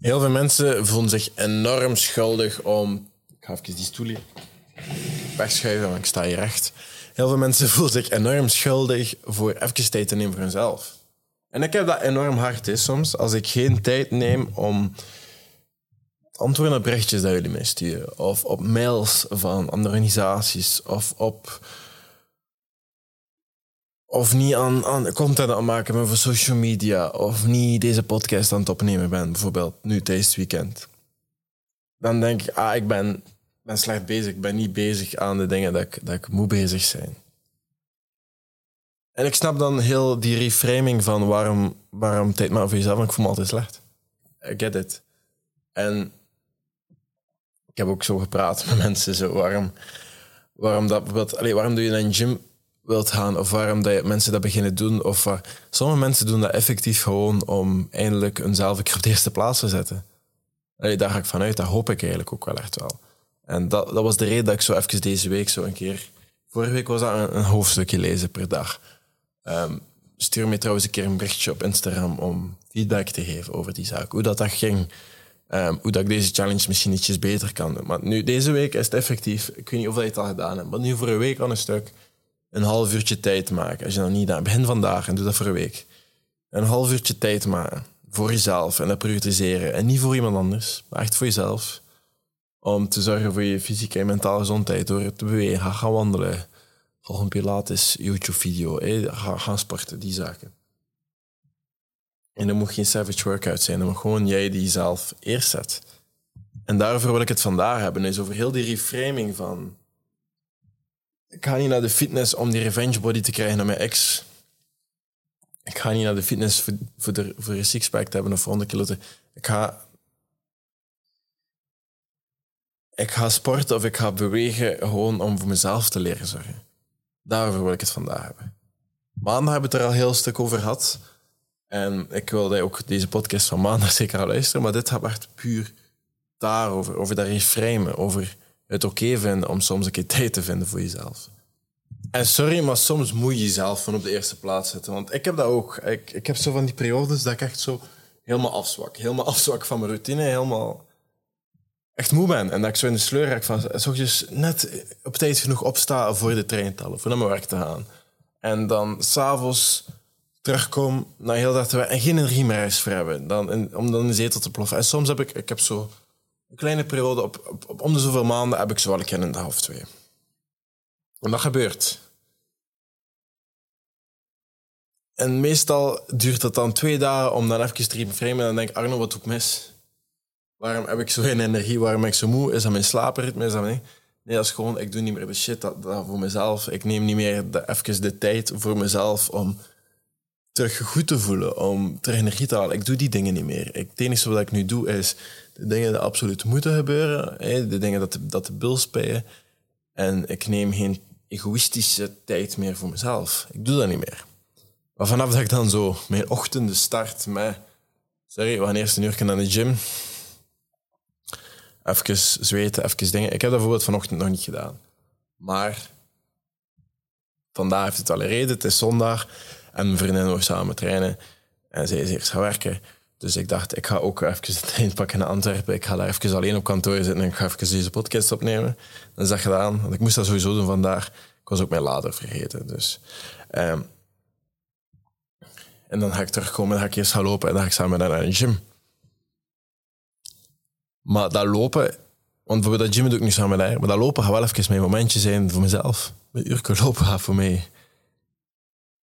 Heel veel mensen voelen zich enorm schuldig om. Ik ga even die stoel wegschuiven, want ik sta hier recht. Heel veel mensen voelen zich enorm schuldig voor even tijd te nemen voor hunzelf. En ik heb dat enorm hard is soms. Als ik geen tijd neem om antwoorden op berichtjes dat jullie mij sturen. Of op mails van andere organisaties. Of op... Of niet aan, aan content aan maken ben voor social media. Of niet deze podcast aan het opnemen ben. Bijvoorbeeld nu het weekend. Dan denk ik, ah, ik ben, ben slecht bezig. Ik ben niet bezig aan de dingen dat ik, dat ik moet bezig zijn. En ik snap dan heel die reframing van waarom, waarom tijd maar voor jezelf, want ik voel me altijd slecht. I get it. En ik heb ook zo gepraat met mensen, zo, waarom, waarom, dat, bijvoorbeeld, allee, waarom doe je een gym wilt gaan, of waarom dat mensen dat beginnen doen. Of waar, sommige mensen doen dat effectief gewoon om eindelijk hunzelf een keer op de eerste plaats te zetten. Allee, daar ga ik vanuit, dat hoop ik eigenlijk ook wel echt wel. En dat, dat was de reden dat ik zo even deze week zo een keer... Vorige week was dat een, een hoofdstukje lezen per dag. Ehm, stuur me trouwens een keer een berichtje op Instagram om feedback te geven over die zaak. Hoe dat, dat ging. Ehm, hoe dat ik deze challenge misschien ietsjes beter kan doen. Maar nu, deze week is het effectief. Ik weet niet of je het al gedaan hebt. Maar nu voor een week aan een stuk een half uurtje tijd maken. Als je dan niet aan begin vandaag en doe dat voor een week. Een half uurtje tijd maken voor jezelf en dat prioritiseren. En niet voor iemand anders, maar echt voor jezelf. Om te zorgen voor je fysieke en mentale gezondheid door te bewegen, gaan wandelen, volg een Pilates YouTube-video, ga, gaan sporten, die zaken. En dat moet geen savage workout zijn, dat moet gewoon jij die zelf eerst zet. En daarover wil ik het vandaag hebben, is over heel die reframing van... Ik ga niet naar de fitness om die revenge body te krijgen naar mijn ex. Ik ga niet naar de fitness voor, voor, de, voor een sixpack te hebben of 100 kilo te... Ik ga... Ik ga sporten of ik ga bewegen gewoon om voor mezelf te leren zorgen. Daarover wil ik het vandaag hebben. Maandag hebben we het er al heel stuk over gehad. En ik wilde ook deze podcast van maandag zeker al luisteren, maar dit gaat echt puur daarover, over dat reframen, over het oké vinden om soms een keer tijd te vinden voor jezelf. En sorry, maar soms moet je jezelf van op de eerste plaats zetten. Want ik heb dat ook. Ik, ik heb zo van die periodes dat ik echt zo helemaal afzwak. Helemaal afzwak van mijn routine, helemaal echt moe ben. En dat ik zo in de sleur raak van s net op tijd genoeg opstaan voor de treintallen, voor naar mijn werk te gaan. En dan s'avonds terugkom naar heel dag te en geen energie meer voor hebben. Dan, om dan in de zetel te ploffen. En soms heb ik, ik heb zo een kleine periode, op, op, om de zoveel maanden heb ik zo wel in de half twee. En dat gebeurt. En meestal duurt het dan twee dagen om dan even te reframen. En dan denk ik, Arno, wat doe ik mis? Waarom heb ik zo geen energie? Waarom ben ik zo moe? Is dat mijn slaapritme? Is dat mijn... Nee, dat is gewoon, ik doe niet meer de shit dat, dat voor mezelf. Ik neem niet meer de, even de tijd voor mezelf om terug goed te voelen, om terug energie te halen. Ik doe die dingen niet meer. Het enige wat ik nu doe is de dingen die absoluut moeten gebeuren, de dingen dat de, dat de bil spelen. En ik neem geen egoïstische tijd meer voor mezelf. Ik doe dat niet meer. Maar vanaf dat ik dan zo mijn ochtenden start met... Sorry, we gaan eerst een uur naar de gym even zweten, even dingen. Ik heb dat bijvoorbeeld vanochtend nog niet gedaan. Maar vandaag heeft het al reden. Het is zondag en mijn vriendin wil samen trainen. En zij is eerst gaan werken. Dus ik dacht, ik ga ook even de trein pakken naar Antwerpen. Ik ga daar even alleen op kantoor zitten en ik ga even deze podcast opnemen. Dan is dat gedaan. Want ik moest dat sowieso doen vandaag. Ik was ook mijn lader vergeten. Dus, um, en dan ga ik terugkomen en ga ik eerst gaan lopen en dan ga ik samen naar een gym. Maar dat lopen, want bijvoorbeeld dat gym doe ik nu samen haar, maar dat lopen gaat wel even mijn momentje zijn voor mezelf. Een uur lopen voor mij.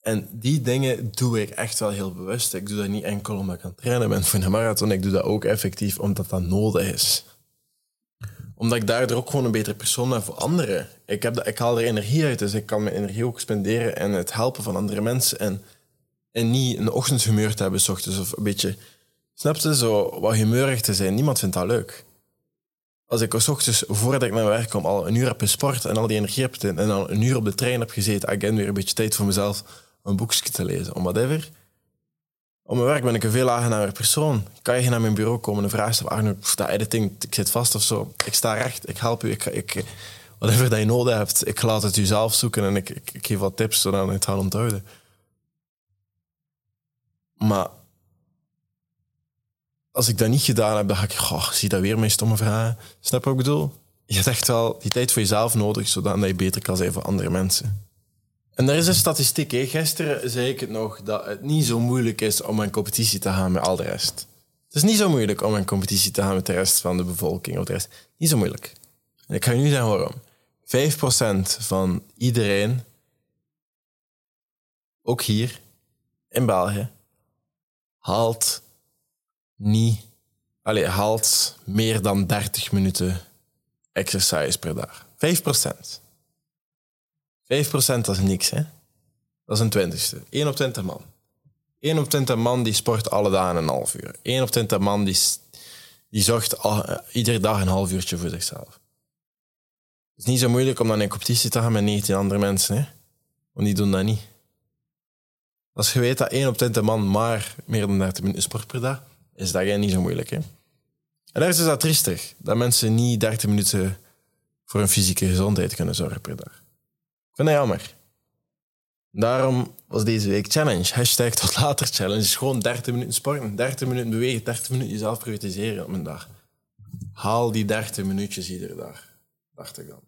En die dingen doe ik echt wel heel bewust. Ik doe dat niet enkel omdat ik aan het trainen ben voor een marathon. Ik doe dat ook effectief omdat dat nodig is. Omdat ik daardoor ook gewoon een betere persoon ben voor anderen. Ik, heb dat, ik haal er energie uit, dus ik kan mijn energie ook spenderen en het helpen van andere mensen. En, en niet een ochtendhumeur te hebben, s ochtends, of een beetje Snap je? Zo wat humeurig te zijn. Niemand vindt dat leuk. Als ik s ochtends, voordat ik naar werk kom, al een uur heb gesport en al die energie heb en dan een uur op de trein heb gezeten, again weer een beetje tijd voor mezelf een boekje te lezen, om whatever. Op mijn werk ben ik een veel aangenamer persoon. Kan je naar mijn bureau komen en vragen stellen, Arno, dat editing, ik zit vast of zo. Ik sta recht, ik help u, ik, ik, whatever dat je nodig hebt, ik laat het u zelf zoeken en ik, geef wat tips zodat het gaat onthouden. Maar als ik dat niet gedaan heb, dan ga ik, goh, zie dat weer mijn stomme vragen. Snap je wat ik bedoel? Je hebt echt wel die tijd voor jezelf nodig, zodat je beter kan zijn voor andere mensen. En er is een statistiek. Hè. Gisteren zei ik het nog, dat het niet zo moeilijk is om een competitie te gaan met al de rest. Het is niet zo moeilijk om een competitie te gaan met de rest van de bevolking. Of de rest. Niet zo moeilijk. En ik ga je nu zeggen waarom. 5% van iedereen, ook hier in België, haalt niet, allez, haalt meer dan 30 minuten exercise per dag. 5%. 5% dat is niks, hè? Dat is een twintigste. 1 op 20 man. 1 op 20 man die sport alle dagen een half uur. 1 op 20 man die, die zorgt al, uh, iedere dag een half uurtje voor zichzelf. Het is niet zo moeilijk om dan in competitie te gaan met 19 andere mensen, hè? Want die doen dat niet. Als je weet dat 1 op 20 man maar meer dan 30 minuten sport per dag, is dat niet zo moeilijk. Hè? En daar is dat triestig, dat mensen niet 30 minuten voor hun fysieke gezondheid kunnen zorgen per dag. Ik vind dat jammer. Daarom was deze week challenge. Hashtag tot later challenge. Is gewoon 30 minuten sporten, 30 minuten bewegen, 30 minuten jezelf prioritiseren op een dag. Haal die 30 minuutjes iedere dag. Dacht ik dan.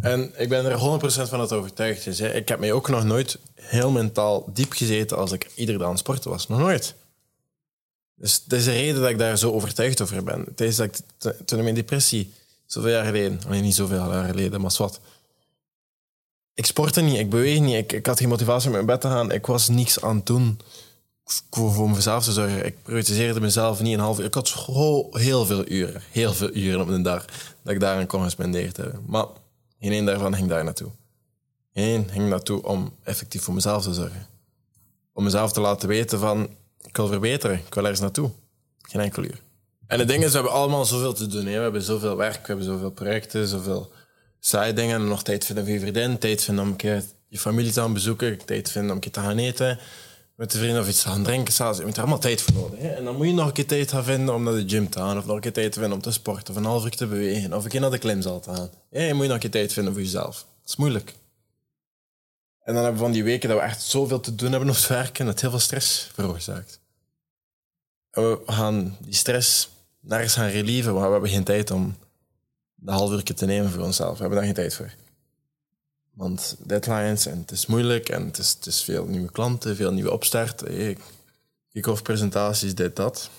En ik ben er 100% van het overtuigd. Ik heb mij ook nog nooit heel mentaal diep gezeten als ik iedere dag aan het sporten was. Nog nooit. Dus dat is de reden dat ik daar zo overtuigd over ben. Tijdens dat ik toen in mijn depressie, zoveel jaar geleden, alleen niet zoveel jaar geleden, maar wat. Ik sportte niet, ik beweeg niet, ik, ik had geen motivatie om in bed te gaan, ik was niks aan het doen voor, voor mezelf te zorgen. Ik prioritiseerde mezelf niet een half uur. Ik had zo heel veel uren, heel veel uren op een dag, dat ik daarin kon gespendeerd hebben. Maar geen één daarvan ging daar naartoe. Één ging naartoe om effectief voor mezelf te zorgen. Om mezelf te laten weten van, ik wil verbeteren, ik wil ergens naartoe. Geen enkel uur. En het ding is, we hebben allemaal zoveel te doen. We hebben zoveel werk, we hebben zoveel projecten, zoveel saaie dingen. Nog tijd vinden voor je vriendin, tijd vinden om een keer je familie te gaan bezoeken, tijd vinden om een keer te gaan eten met de vrienden of iets te gaan drinken. Zelfs. Je moet er allemaal tijd voor nodig. Hè. En dan moet je nog een keer tijd gaan vinden om naar de gym te gaan, of nog een keer tijd te vinden om te sporten, of een half uur te bewegen, of een keer naar de klimzaal te gaan. Ja, je moet nog een keer tijd vinden voor jezelf. Dat is moeilijk. En dan hebben we van die weken dat we echt zoveel te doen hebben op het werk en dat heel veel stress veroorzaakt we gaan die stress nergens gaan relieven, want we hebben geen tijd om de half uur te nemen voor onszelf. We hebben daar geen tijd voor. Want deadlines en het is moeilijk en het is, het is veel nieuwe klanten, veel nieuwe opstart. Kick-off presentaties, dit, dat.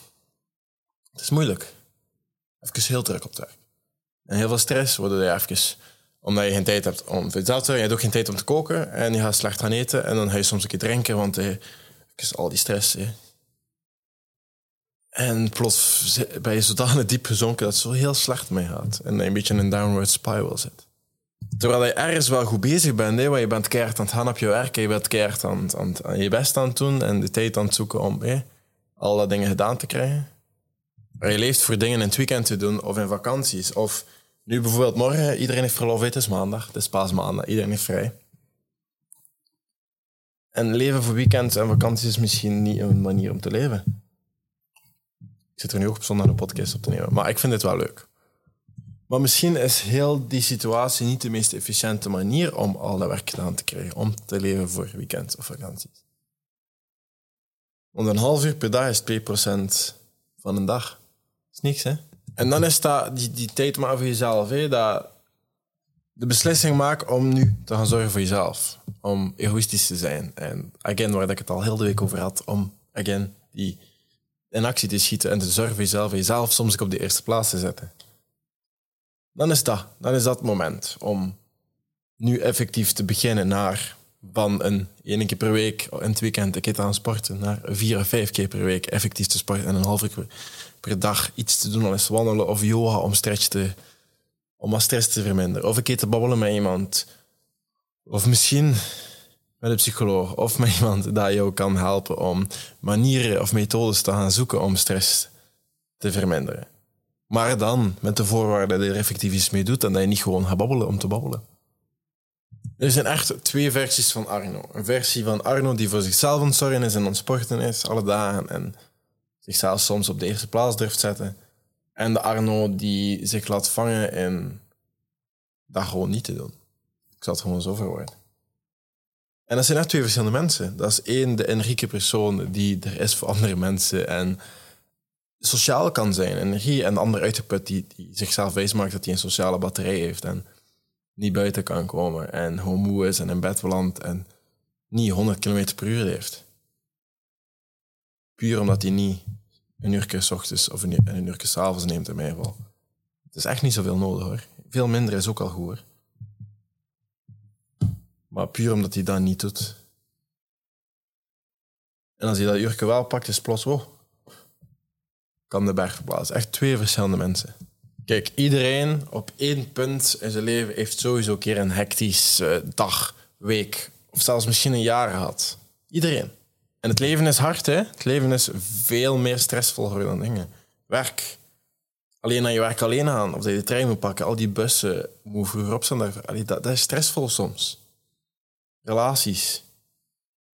Het is moeilijk. Even heel druk op het werk. En heel veel stress, worden je even, omdat je geen tijd hebt om te Je hebt ook geen tijd om te koken en je gaat slecht gaan eten en dan ga je soms een keer drinken, want eh, al die stress. En plots ben je zodanig diep gezonken dat het zo heel slecht mee gaat. En een beetje in een downward spiral zit. Terwijl je ergens wel goed bezig bent, hè, want je bent keihard aan het gaan op je werk. Je bent keihard aan, je best aan het doen en de tijd aan het zoeken om hè, al dat dingen gedaan te krijgen. Maar je leeft voor dingen in het weekend te doen of in vakanties. Of nu bijvoorbeeld morgen, iedereen heeft verlof, het is maandag, het is paasmaandag, iedereen is vrij. En leven voor weekends en vakanties is misschien niet een manier om te leven. Ik zit er nu ook op zondag een podcast op te nemen. Maar ik vind het wel leuk. Maar misschien is heel die situatie niet de meest efficiënte manier om al dat werk gedaan te krijgen. Om te leven voor weekends of vakanties. Want een half uur per dag is 2% van een dag. Dat is niks, hè? En dan is dat die, die tijd maar voor jezelf. Hè? Dat de beslissing maken om nu te gaan zorgen voor jezelf. Om egoïstisch te zijn. En again, waar ik het al heel de week over had, om again die in actie te schieten en te zorgen voor jezelf en jezelf soms ook op de eerste plaats te zetten. Dan is dat, dan is dat het moment om nu effectief te beginnen naar van een één keer per week in het weekend een keer te gaan sporten naar vier of vijf keer per week effectief te sporten en een half uur per dag iets te doen, al eens wandelen of yoga om stretch te, om stress te verminderen. Of een keer te babbelen met iemand. Of misschien met een psycholoog of met iemand dat jou kan helpen om manieren of methodes te gaan zoeken om stress te verminderen. Maar dan met de voorwaarde dat je er effectief iets mee doet en dat je niet gewoon gaat babbelen om te babbelen. Er zijn echt twee versies van Arno. Een versie van Arno die voor zichzelf aan zorgen is en aan sporten is, alle dagen, en zichzelf soms op de eerste plaats durft zetten. En de Arno die zich laat vangen in dat gewoon niet te doen. Ik zal het gewoon zo verwoorden. En dat zijn echt twee verschillende mensen. Dat is één, de energieke persoon die er is voor andere mensen en sociaal kan zijn, energie. En de ander uitgeput die, die zichzelf wijs maakt dat hij een sociale batterij heeft en niet buiten kan komen en gewoon is en in bed belandt en niet 100 km per uur heeft. Puur omdat hij niet een uurtje s ochtends of een, een s avonds neemt in mijn geval. Het is echt niet zoveel nodig hoor. Veel minder is ook al goed hoor. Maar puur omdat hij dat niet doet. En als hij dat uurtje wel pakt, is plots, wow, kan de berg verplaatsen. Echt twee verschillende mensen. Kijk, iedereen op één punt in zijn leven heeft sowieso een keer een hectisch uh, dag, week of zelfs misschien een jaar gehad. Iedereen. En het leven is hard, hè? Het leven is veel meer stressvol dan dingen. Werk. Alleen naar je werk alleen aan, of dat je de trein moet pakken, al die bussen moet vroeger opstaan. Dat, dat is stressvol soms. Relaties.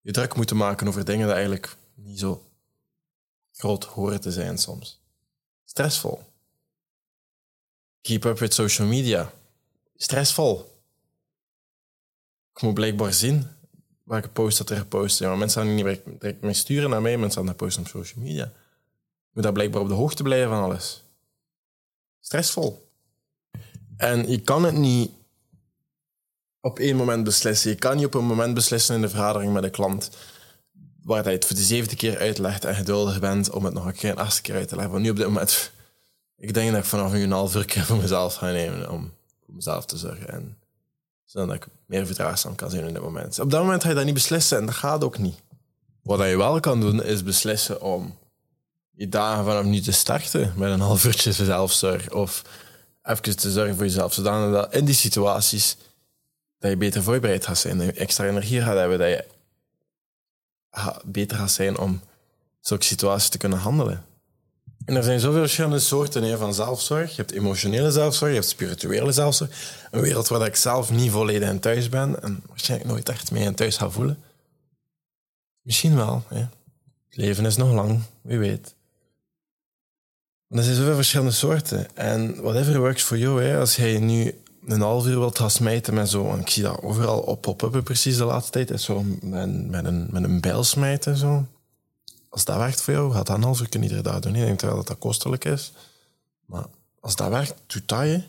Je druk moeten maken over dingen die eigenlijk niet zo groot horen te zijn soms. Stressvol. Keep up with social media. Stressvol. Ik moet blijkbaar zien welke post dat er gepost. Maar mensen gaan niet direct mee sturen naar mij, mensen gaan dat posten op social media. Je moet daar blijkbaar op de hoogte blijven van alles. Stressvol. En je kan het niet op één moment beslissen. Je kan niet op een moment beslissen in de vergadering met een klant waar hij het voor de zevende keer uitlegt en geduldig bent om het nog een keer een achtste keer uit te leggen. Want nu op dit moment, ik denk dat ik vanaf een half uur voor mezelf ga nemen om voor mezelf te zorgen. En zodat ik meer verdraagzaam kan zijn in dit moment. Op dat moment ga je dat niet beslissen en dat gaat ook niet. Wat je wel kan doen, is beslissen om je dagen vanaf nu te starten met een half uurtje zelfzorg. Of even te zorgen voor jezelf. Zodat dat in die situaties dat je beter voorbereid gaat zijn. Dat je extra energie gaat hebben. Dat je beter gaat zijn om zulke situaties te kunnen handelen. En er zijn zoveel verschillende soorten van zelfzorg. Je hebt emotionele zelfzorg, je hebt spirituele zelfzorg. Een wereld waar ik zelf niet volledig in thuis ben en waarschijnlijk nooit echt mee in thuis ga voelen. Misschien wel. Het leven is nog lang, wie weet. er zijn zoveel verschillende soorten. En whatever works for you, hè. als jij nu een half uur wilt gaan smijten met zo, en ik zie dat overal op pop-uppen precies de laatste tijd, is zo met, een, met een bijl smijten. Zo. Als dat werkt voor jou, gaat dat een half uur iedere dag doen. Ik denk wel dat dat kostelijk is. Maar als dat werkt, doe dat je.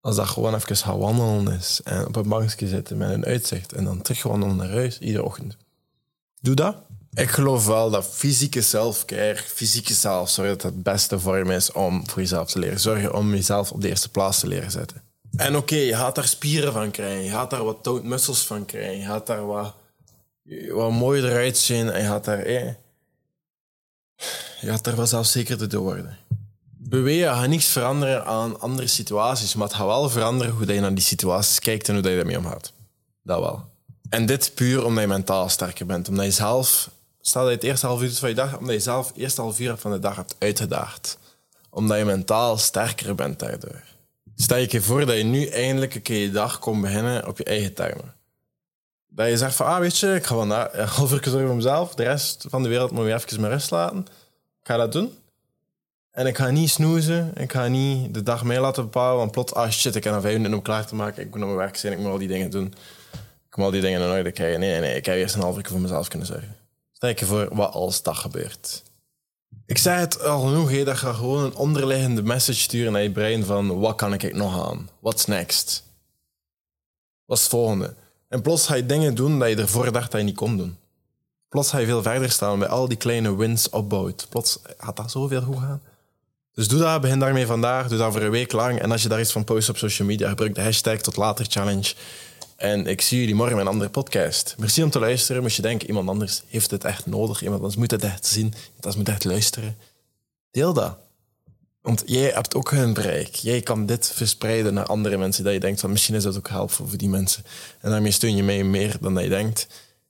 Als dat gewoon even gaan wandelen is en op een bankje zitten met een uitzicht en dan terug wandelen naar huis, iedere ochtend. Doe dat. Ik geloof wel dat fysieke self-care, fysieke zelfzorg, dat het beste vorm is om voor jezelf te leren zorgen, om jezelf op de eerste plaats te leren zetten. En oké, je gaat daar spieren van krijgen, je gaat daar wat toned muscles van krijgen, je gaat daar wat, wat mooier eruit zien en je gaat daar, eh, je gaat daar wel zelfzekerder door worden. Bewegen gaat niets veranderen aan andere situaties, maar het gaat wel veranderen hoe je naar die situaties kijkt en hoe je daarmee omgaat. Dat wel. En dit puur omdat je mentaal sterker bent, omdat je zelf Stel dat je het eerste half uur van je dag, omdat je zelf het eerste half uur van de dag hebt uitgedaagd. Omdat je mentaal sterker bent daardoor. Stel je voor dat je nu eindelijk een keer je dag kon beginnen op je eigen timer. Dat je zegt van, ah weet je, ik ga wel een half uur zorgen voor mezelf. De rest van de wereld moet je even mijn rust laten. Ik ga dat doen. En ik ga niet snoezen. Ik ga niet de dag mee laten bepalen. Want plots, ah shit, ik heb nog vijf minuten om klaar te maken. Ik moet naar mijn werk zijn. Ik moet al die dingen doen. Ik moet al die dingen in orde krijgen. Nee, nee, ik heb eerst een half uur voor mezelf kunnen zorgen. Stel je voor wat als dat gebeurt. Ik zei het al genoeg, he, dat je gewoon een onderliggende message sturen naar je brein van wat kan ik nog aan? What's next? Wat is het volgende? En plots ga je dingen doen dat je ervoor dacht dat je niet kon doen. Plots ga je veel verder staan bij al die kleine wins opbouwt. Plots gaat dat zoveel goed gaan. Dus doe dat, begin daarmee vandaag, doe dat voor een week lang. En als je daar iets van post op social media, gebruik de hashtag tot later challenge. En ik zie jullie morgen met een andere podcast. Merci om te luisteren. Moest je denken, iemand anders heeft het echt nodig. Iemand anders moet het echt zien. Iemand anders moet echt luisteren. Deel dat. Want jij hebt ook hun bereik. Jij kan dit verspreiden naar andere mensen. Dat je denkt, van, misschien is dat ook helpvol voor die mensen. En daarmee steun je mij meer dan dat je denkt. Dat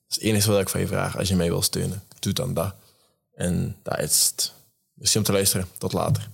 is het enige wat ik van je vraag. Als je mij wil steunen, doe dan dat. En dat is het. Merci om te luisteren. Tot later.